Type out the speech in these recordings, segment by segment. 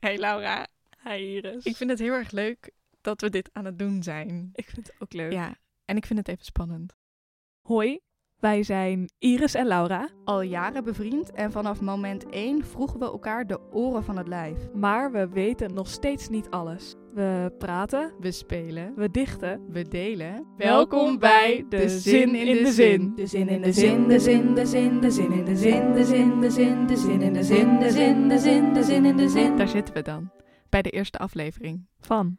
Hey Laura, Hi Iris. ik vind het heel erg leuk dat we dit aan het doen zijn. ik vind het ook leuk. Ja, en ik vind het even spannend. Hoi, wij zijn Iris en Laura. Al jaren bevriend en vanaf moment 1 vroegen we elkaar de oren van het lijf. Maar we weten nog steeds niet alles. We praten, We spelen, we dichten. we delen. Welkom bij De Zin in de Zin. De zin in de zin, de zin, de zin, de zin in de zin, de zin, de zin, de zin in de zin, de zin, de zin, de zin in de zin. Daar zitten we dan, bij de eerste aflevering. Van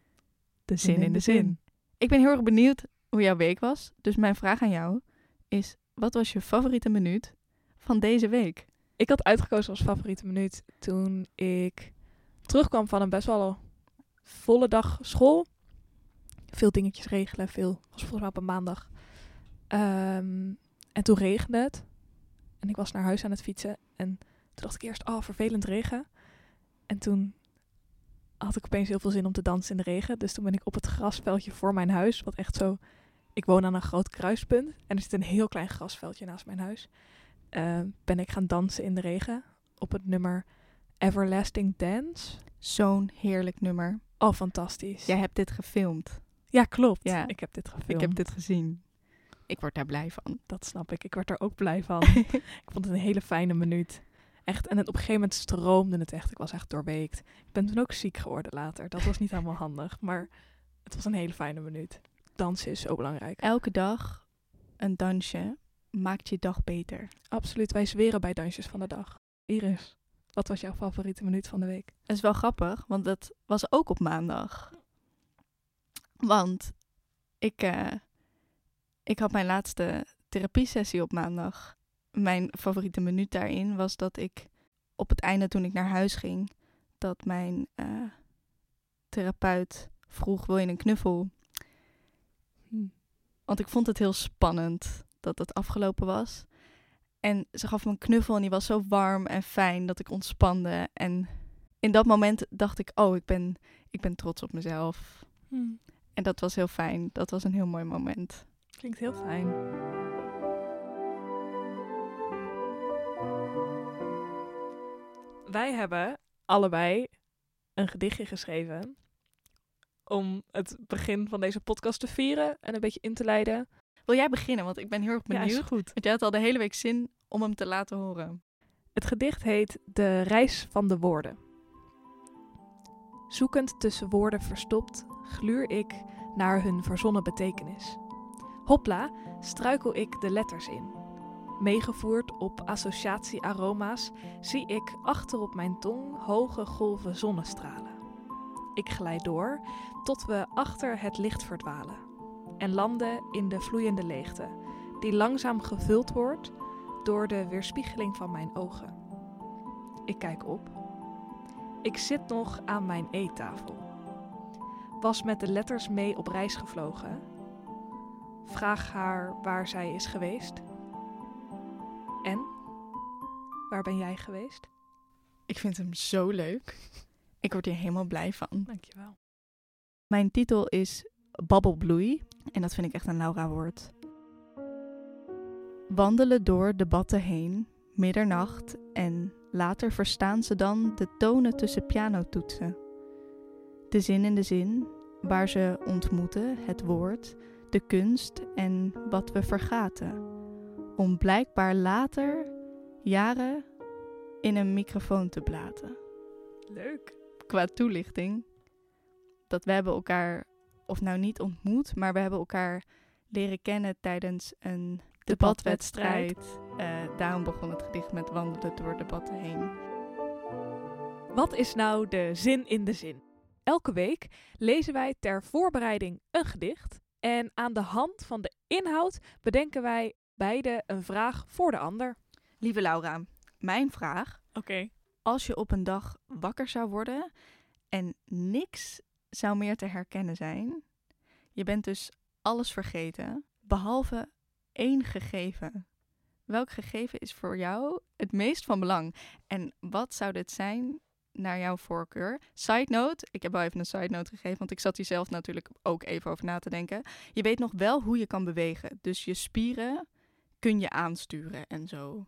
De Zin in de Zin. Ik ben heel erg benieuwd hoe jouw week was. Dus mijn vraag aan jou is, wat was je favoriete minuut van deze week? Ik had uitgekozen als favoriete minuut toen ik terugkwam van een best wel volle dag school. Veel dingetjes regelen, veel. was volgens mij op een maandag. Ehm, en toen regende het. En ik was naar huis aan het fietsen. En toen dacht ik eerst, oh, vervelend regen. En toen had ik opeens heel veel zin om te dansen in de regen. Dus toen ben ik op het grasveldje voor mijn huis, wat echt zo... Ik woon aan een groot kruispunt en er zit een heel klein grasveldje naast mijn huis. Eh, ben ik gaan dansen in de regen op het nummer Everlasting Dance. Zo'n heerlijk nummer. Oh, fantastisch. Jij hebt dit gefilmd. Ja, klopt. Ja. Ik heb dit gefilmd. Ik heb dit gezien. Ik word daar blij van. Dat snap ik. Ik werd er ook blij van. ik vond het een hele fijne minuut. Echt. En het, op een gegeven moment stroomde het echt. Ik was echt doorweekt. Ik ben toen ook ziek geworden later. Dat was niet helemaal handig. Maar het was een hele fijne minuut. Dansen is zo belangrijk. Elke dag een dansje maakt je dag beter. Absoluut. Wij zweren bij dansjes van de dag. Iris, wat was jouw favoriete minuut van de week? Dat is wel grappig, want dat was ook op maandag. Want ik, eh, ik had mijn laatste therapiesessie op maandag. Mijn favoriete minuut daarin was dat ik op het einde toen ik naar huis ging, dat mijn eh, therapeut vroeg, wil je een knuffel? Hm. Want ik vond het heel spannend dat het afgelopen was. En ze gaf me een knuffel en die was zo warm en fijn dat ik ontspande. En in dat moment dacht ik, oh, ik ben, ik ben trots op mezelf. En dat was heel fijn. Dat was een heel mooi moment. Klinkt heel fijn. Wij hebben allebei een gedichtje geschreven om het begin van deze podcast te vieren en een beetje in te leiden. Wil jij beginnen? Want ik ben heel erg Ja, benieuwd. is goed. Want jij had al de hele week zin om hem te laten horen. Het gedicht heet De reis van de woorden. Zoekend tussen woorden verstopt, gluur ik naar hun verzonnen betekenis. Hopla, struikel ik de letters in. Meegevoerd op associatiearoma's zie ik achter op mijn tong hoge golven zonnestralen. Ik glijd door tot we achter het licht verdwalen en landen in de vloeiende leegte, die langzaam gevuld wordt door de weerspiegeling van mijn ogen. Ik kijk op. Ik zit nog aan mijn eettafel. Was met de letters mee op reis gevlogen. Vraag haar waar zij is geweest. En? Waar ben jij geweest? Ik vind hem zo leuk. Ik word hier helemaal blij van. Dankjewel. Mijn titel is Babbelbloei. En dat vind ik echt een Laura-woord. Wandelen door debatten heen, middernacht en later verstaan ze dan de tonen tussen pianotoetsen. De zin in de zin, waar ze ontmoeten het woord, de kunst en wat we vergaten. Om blijkbaar later, jaren, in een microfoon te blaten Leuk. qua toelichting. Dat we hebben elkaar, of nou niet ontmoet, maar we hebben elkaar leren kennen tijdens een debatwedstrijd. Eh, daarom begon het gedicht met wandelen door debatten heen. Wat is nou de zin in de zin? Elke week lezen wij ter voorbereiding een gedicht. En aan de hand van de inhoud bedenken wij beide een vraag voor de ander. Lieve Laura, mijn vraag. Oké. Als je op een dag wakker zou worden en niks zou meer te herkennen zijn. Je bent dus alles vergeten, behalve één gegeven. Welk gegeven is voor jou het meest van belang? En wat zou dit zijn naar jouw voorkeur? Side note, ik heb wel even een side note gegeven, want ik zat hier zelf natuurlijk ook even over na te denken. Je weet nog wel hoe je kan bewegen, dus je spieren kun je aansturen en zo.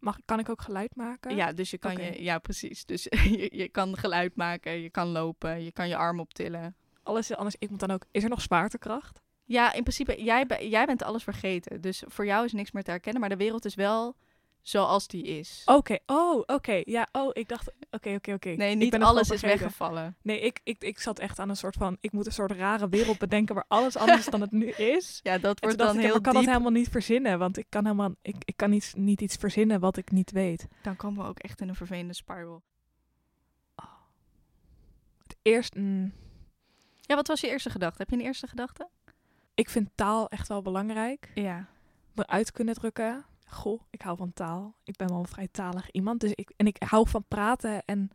Mag, kan ik ook geluid maken? Ja, dus je kan je... Ja, precies. Dus je, je kan geluid maken, je kan lopen, je kan je arm optillen. Alles anders. Ik moet dan ook. Is er nog zwaartekracht? Ja, in principe, jij, jij bent alles vergeten. Dus voor jou is niks meer te herkennen. Maar de wereld is wel zoals die is. Oké. Oh, oké. Ja. Oh, ik dacht. Oké, oké, oké. nee, niet alles is weggevallen. Nee, ik, ik, ik zat echt aan een soort van. Ik moet een soort rare wereld bedenken waar alles anders dan het nu is. Ja, dat wordt dan ik, heel ik kan diep. dat helemaal niet verzinnen, want ik kan helemaal, ik, ik kan niet, niet iets verzinnen wat ik niet weet. Dan komen we ook echt in een vervelende spiral. Het eerst, mm, Ja, wat was je eerste gedachte? Heb je een eerste gedachte? ik vind taal echt wel belangrijk. Ja. Uit kunnen drukken. Goh, ik hou van taal. Ik ben wel een vrij talig iemand, dus ik en ik hou van praten en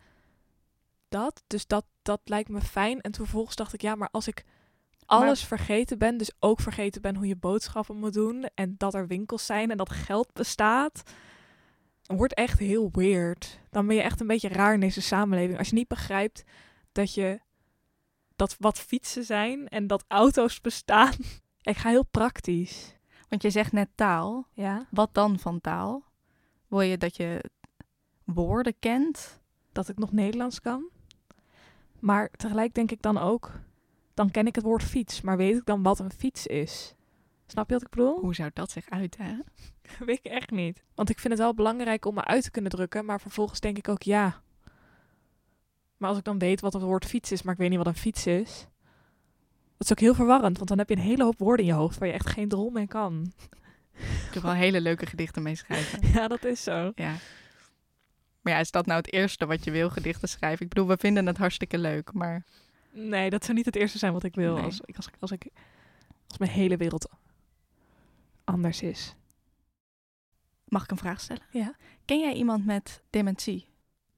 dat. Dus dat, dat lijkt me fijn. En toen vervolgens dacht ik, ja, maar als ik alles vergeten ben, dus ook vergeten ben hoe je boodschappen moet doen en dat er winkels zijn en dat geld bestaat, dan wordt echt heel weird. Dan ben je echt een beetje raar in deze samenleving. Als je niet begrijpt dat je dat wat fietsen zijn en dat auto's bestaan. Ik ga heel praktisch. Want je zegt net taal. Ja. Wat dan van taal? Wil je dat je woorden kent? Dat ik nog Nederlands kan. Maar tegelijk denk ik dan ook, dan ken ik het woord fiets, maar weet ik dan wat een fiets is? Snap je wat ik bedoel? Hoe zou dat zich uiten? Weet ik echt niet. Want ik vind het wel belangrijk om me uit te kunnen drukken, maar vervolgens denk ik ook ja. Maar als ik dan weet wat het woord fiets is, maar ik weet niet wat een fiets is. Dat is ook heel verwarrend, want dan heb je een hele hoop woorden in je hoofd waar je echt geen drol mee kan. Ik kan wel hele leuke gedichten mee schrijven. Ja, dat is zo. Ja. Maar ja, is dat nou het eerste wat je wil, gedichten schrijven? Ik bedoel, we vinden het hartstikke leuk, maar... Nee, dat zou niet het eerste zijn wat ik wil Nee. als, als, ik- als, ik, als mijn hele wereld anders is. Mag ik een vraag stellen? Ja. Ken jij iemand met dementie?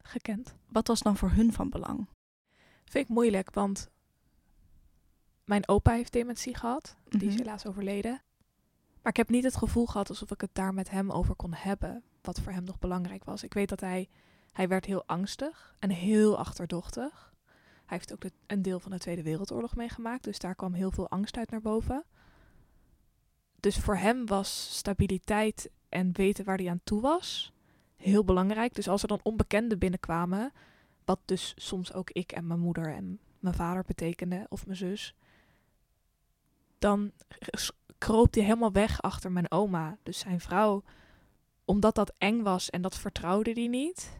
Gekend. Wat was dan voor hun van belang? Vind ik moeilijk, want mijn opa heeft dementie gehad. Die is Mhm. helaas overleden. Maar ik heb niet het gevoel gehad alsof ik het daar met hem over kon hebben. Wat voor hem nog belangrijk was. Ik weet dat hij, hij werd heel angstig en heel achterdochtig. Hij heeft ook de- een deel van de Tweede Wereldoorlog meegemaakt. Dus daar kwam heel veel angst uit naar boven. Dus voor hem was stabiliteit en weten waar hij aan toe was heel belangrijk. Dus als er dan onbekenden binnenkwamen, wat dus soms ook ik en mijn moeder en mijn vader betekende, of mijn zus, dan kroop hij helemaal weg achter mijn oma, dus zijn vrouw, omdat dat eng was en dat vertrouwde hij niet.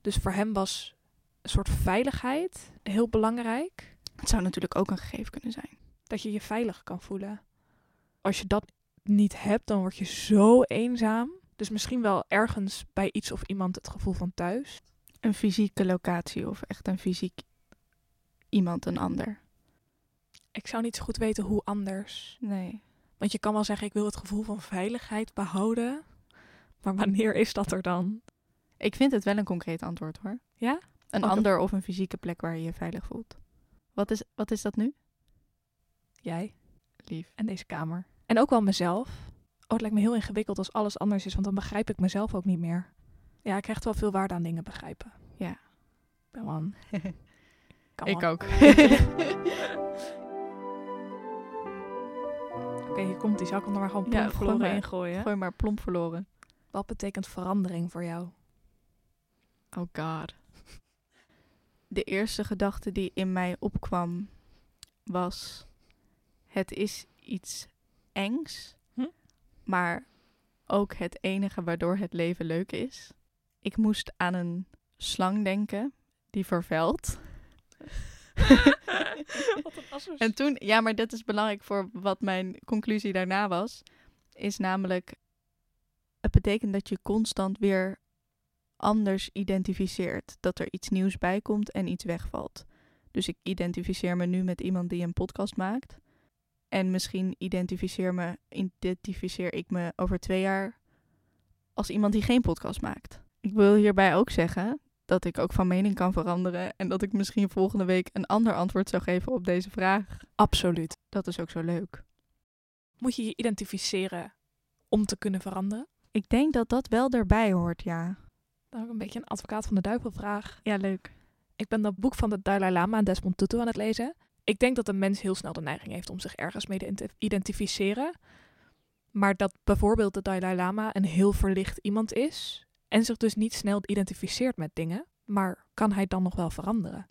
Dus voor hem was een soort veiligheid heel belangrijk, Het zou natuurlijk ook een gegeven kunnen zijn. dat je je veilig kan voelen. Als je dat niet hebt, dan word je zo eenzaam. Dus misschien wel ergens bij iets of iemand het gevoel van thuis. Een fysieke locatie of echt een fysiek iemand, een ander. Ik zou niet zo goed weten hoe anders. Nee. Want je kan wel zeggen, ik wil het gevoel van veiligheid behouden. Maar wanneer is dat er dan? Ik vind het wel een concreet antwoord hoor. Ja? Een ander of een fysieke plek waar je je veilig voelt. Wat is, wat is dat nu? Jij Lief. en deze kamer. En ook wel mezelf. Oh, het lijkt me heel ingewikkeld als alles anders is, want dan begrijp ik mezelf ook niet meer. Ja, ik krijg wel veel waarde aan dingen begrijpen. Ja. Ik ben kan Ik ook. Oké, hier komt die. Zal ik hem er maar gewoon Ja, plomp gooi verloren maar. in gooien? Gooi maar plomp verloren. Wat betekent verandering voor jou? Oh god. De eerste gedachte die in mij opkwam was: het is iets engs, Hm? maar ook het enige waardoor het leven leuk is. Ik moest aan een slang denken die vervuilt. Wat een En toen, ja, maar dat is belangrijk voor wat mijn conclusie daarna was, is namelijk, het betekent dat je constant weer anders identificeert. Dat er iets nieuws bij komt en iets wegvalt. Dus ik identificeer me nu met iemand die een podcast maakt. En misschien identificeer, me, identificeer ik me over twee jaar als iemand die geen podcast maakt. Ik wil hierbij ook zeggen dat ik ook van mening kan veranderen en dat ik misschien volgende week een ander antwoord zou geven op deze vraag. Absoluut. Dat is ook zo leuk. Moet je je identificeren om te kunnen veranderen? Ik denk dat dat wel erbij hoort, ja. Dan ook een beetje een advocaat van de duivel vraag. Ja, leuk. Ik ben dat boek van de Dalai Lama en Desmond Tutu aan het lezen. Ik denk dat een mens heel snel de neiging heeft om zich ergens mee te ident- identificeren. Maar dat bijvoorbeeld de Dalai Lama een heel verlicht iemand is. En zich dus niet snel identificeert met dingen, maar kan hij dan nog wel veranderen?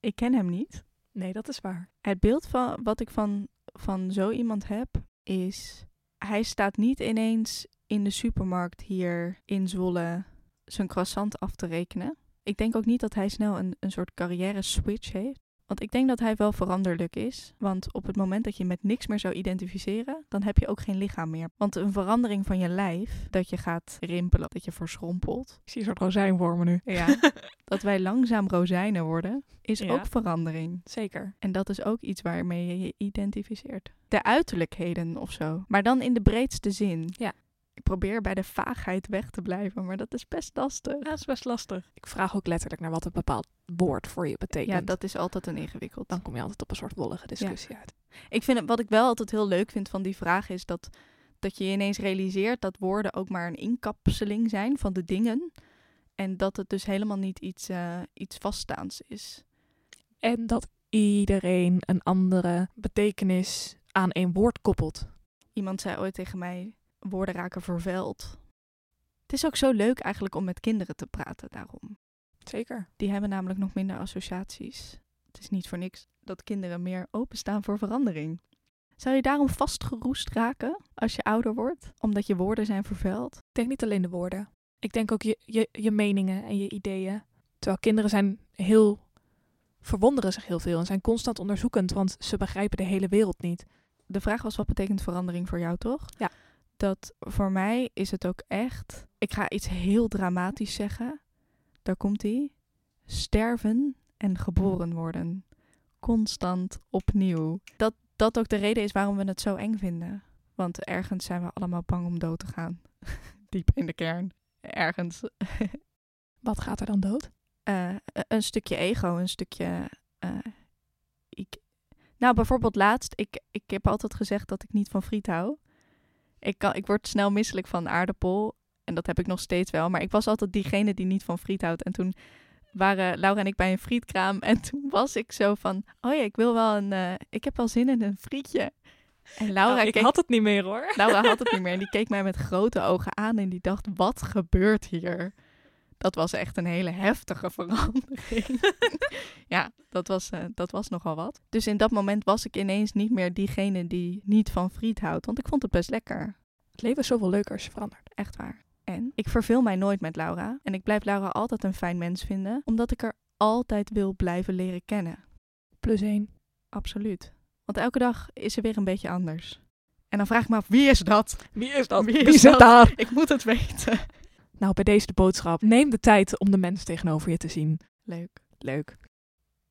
Ik ken hem niet. Nee, dat is waar. Het beeld van wat ik van, van zo iemand heb, is hij staat niet ineens in de supermarkt hier in Zwolle zijn croissant af te rekenen. Ik denk ook niet dat hij snel een, een soort carrière switch heeft. Want ik denk dat hij wel veranderlijk is. Want op het moment dat je met niks meer zou identificeren, dan heb je ook geen lichaam meer. Want een verandering van je lijf, dat je gaat rimpelen, dat je verschrompelt. Ik zie een soort rozijnwormen nu. Ja, dat wij langzaam rozijnen worden, is Ja. ook verandering. Zeker. En dat is ook iets waarmee je je identificeert. De uiterlijkheden of zo. Maar dan in de breedste zin. Ja. Ik probeer bij de vaagheid weg te blijven, maar dat is best lastig. Ja, dat is best lastig. Ik vraag ook letterlijk naar wat een bepaald woord voor je betekent. Ja, dat is altijd een ingewikkeld. Dan kom je altijd op een soort wollige discussie uit. Ik vind het, wat ik wel altijd heel leuk vind van die vraag is dat, dat je ineens realiseert dat woorden ook maar een inkapseling zijn van de dingen. En dat het dus helemaal niet iets, eh, iets vaststaands is. En dat iedereen een andere betekenis aan één woord koppelt. Iemand zei ooit tegen mij, woorden raken vervuild. Het is ook zo leuk eigenlijk om met kinderen te praten daarom. Zeker. Die hebben namelijk nog minder associaties. Het is niet voor niks dat kinderen meer openstaan voor verandering. Zou je daarom vastgeroest raken als je ouder wordt? Omdat je woorden zijn vervuild? Ik denk niet alleen de woorden. Ik denk ook je, je, je meningen en je ideeën. Terwijl kinderen zijn heel... verwonderen zich heel veel en zijn constant onderzoekend, want ze begrijpen de hele wereld niet. De vraag was, wat betekent verandering voor jou, toch? Ja. Dat voor mij is het ook echt... Ik ga iets heel dramatisch zeggen. Daar komt ie. Sterven en geboren worden. Constant opnieuw. Dat dat ook de reden is waarom we het zo eng vinden. Want ergens zijn we allemaal bang om dood te gaan. Diep in de kern. Ergens. Wat gaat er dan dood? Eh, een stukje ego, een stukje. eh, ik, nou, bijvoorbeeld laatst, ik, ik heb altijd gezegd dat ik niet van friet hou. Ik, kan, ik word snel misselijk van aardappel. En dat heb ik nog steeds wel. Maar ik was altijd diegene die niet van friet houdt. En toen waren Laura en ik bij een frietkraam. En toen was ik zo van: Oh ja, ik wil wel een. eh, ik heb wel zin in een frietje. En Laura, Nou, ik keek, had het niet meer hoor. Laura had het niet meer. En die keek mij met grote ogen aan. En die dacht: Wat gebeurt hier? Dat was echt een hele heftige verandering. ja, dat was, eh, dat was nogal wat. Dus in dat moment was ik ineens niet meer diegene die niet van friet houdt. Want ik vond het best lekker. Het leven is zoveel leuker als je verandert. Echt waar. En ik verveel mij nooit met Laura. En ik blijf Laura altijd een fijn mens vinden. Omdat ik er altijd wil blijven leren kennen. Plus één. Absoluut. Want elke dag is ze weer een beetje anders. En dan vraag ik me af, wie is dat? Wie is dat? Wie is Wie zit dat? daar? Ik moet het weten. Nou, bij deze de boodschap. Neem de tijd om de mens tegenover je te zien. Leuk. Leuk.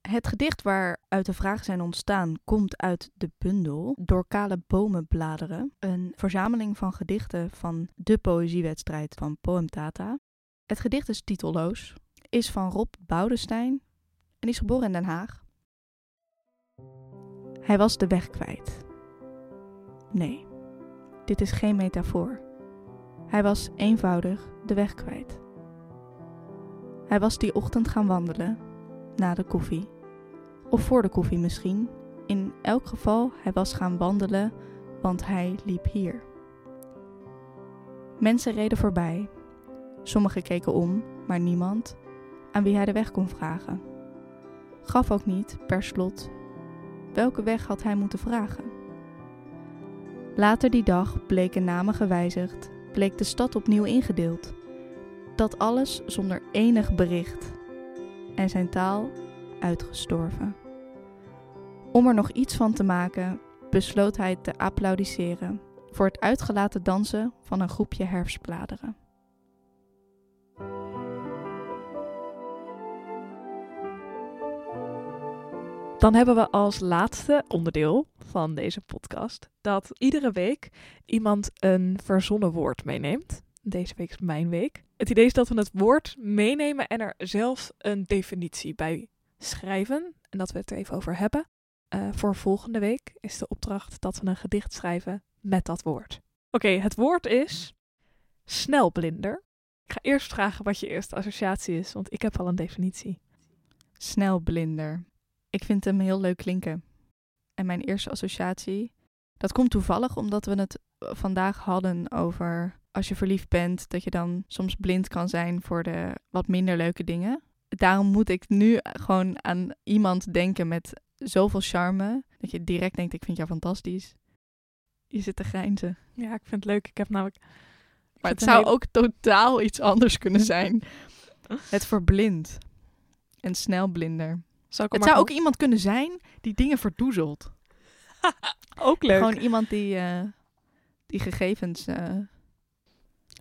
Het gedicht waaruit de vragen zijn ontstaan komt uit de bundel Door kale bomen bladeren. Een verzameling van gedichten van de poëziewedstrijd van Poem Tata. Het gedicht is titelloos, is van Rob Boudestein en is geboren in Den Haag. Hij was de weg kwijt. Nee, dit is geen metafoor. Hij was eenvoudig de weg kwijt. Hij was die ochtend gaan wandelen na de koffie. Of voor de koffie misschien. In elk geval, hij was gaan wandelen, want hij liep hier. Mensen reden voorbij. Sommigen keken om, maar niemand aan wie hij de weg kon vragen. Gaf ook niet, per slot, welke weg had hij moeten vragen. Later die dag bleken namen gewijzigd, bleek de stad opnieuw ingedeeld. Dat alles zonder enig bericht en zijn taal uitgestorven. Om er nog iets van te maken, besloot hij te applaudisseren voor het uitgelaten dansen van een groepje herfstbladeren. Dan hebben we als laatste onderdeel van deze podcast dat iedere week iemand een verzonnen woord meeneemt. Deze week is mijn week. Het idee is dat we het woord meenemen en er zelf een definitie bij schrijven. En dat we het er even over hebben. Eh, voor volgende week is de opdracht dat we een gedicht schrijven met dat woord. Oké, het woord is snelblinder. Ik ga eerst vragen wat je eerste associatie is, want ik heb al een definitie. Snelblinder. Ik vind hem heel leuk klinken. En mijn eerste associatie, dat komt toevallig omdat we het vandaag hadden over als je verliefd bent, dat je dan soms blind kan zijn voor de wat minder leuke dingen. Daarom moet ik nu gewoon aan iemand denken met zoveel charme, dat je direct denkt, ik vind jou fantastisch. Je zit te grijnzen. Ja, ik vind het leuk. Ik heb namelijk... Maar het zou hele- ook totaal iets anders kunnen zijn. Het verblind. En snelblinder. Zou ik Het zou ook iemand kunnen zijn die dingen verdoezelt. ook leuk. Gewoon iemand die, eh, die gegevens eh,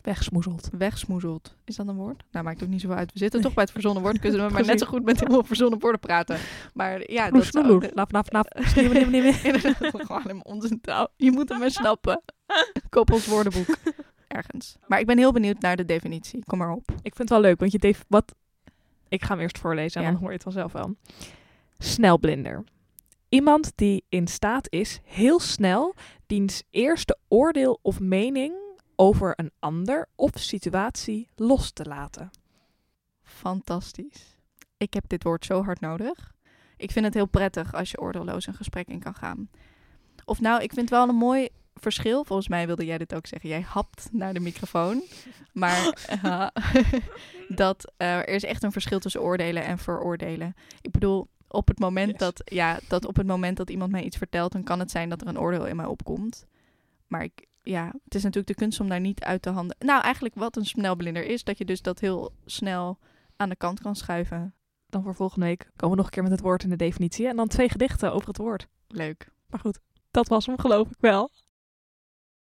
wegsmoezeld. wegsmoezelt. Is dat een woord? Nou, maakt ook niet zoveel uit. We zitten Nee. toch bij het verzonnen woord. Kunnen we maar net zo goed met heel verzonnen woorden praten. Maar ja, dat Loes, zou... loes, Laf, laf, gewoon in onze taal. Je moet hem maar snappen. Koppels woordenboek. Ergens. Maar ik ben heel benieuwd naar de definitie. Kom maar op. Ik vind het wel leuk, want je deed wat. Ik ga hem eerst voorlezen en Ja. dan hoor je het vanzelf wel. Snelblinder. Iemand die in staat is heel snel diens eerste oordeel of mening over een ander of situatie los te laten. Fantastisch. Ik heb dit woord zo hard nodig. Ik vind het heel prettig als je oordeelloos een gesprek in kan gaan. Of nou, ik vind wel een mooi verschil. Volgens mij wilde jij dit ook zeggen. Jij hapt naar de microfoon. Maar eh, dat eh, er is echt een verschil tussen oordelen en veroordelen. Ik bedoel, op het moment Yes. dat, ja, dat op het moment dat iemand mij iets vertelt, dan kan het zijn dat er een oordeel in mij opkomt. Maar ik, ja, het is natuurlijk de kunst om daar niet uit te handen. Nou, eigenlijk wat een snelblinder is, dat je dus dat heel snel aan de kant kan schuiven. Dan voor volgende week komen we nog een keer met het woord in de definitie en dan twee gedichten over het woord. Leuk. Maar goed, dat was hem geloof ik wel.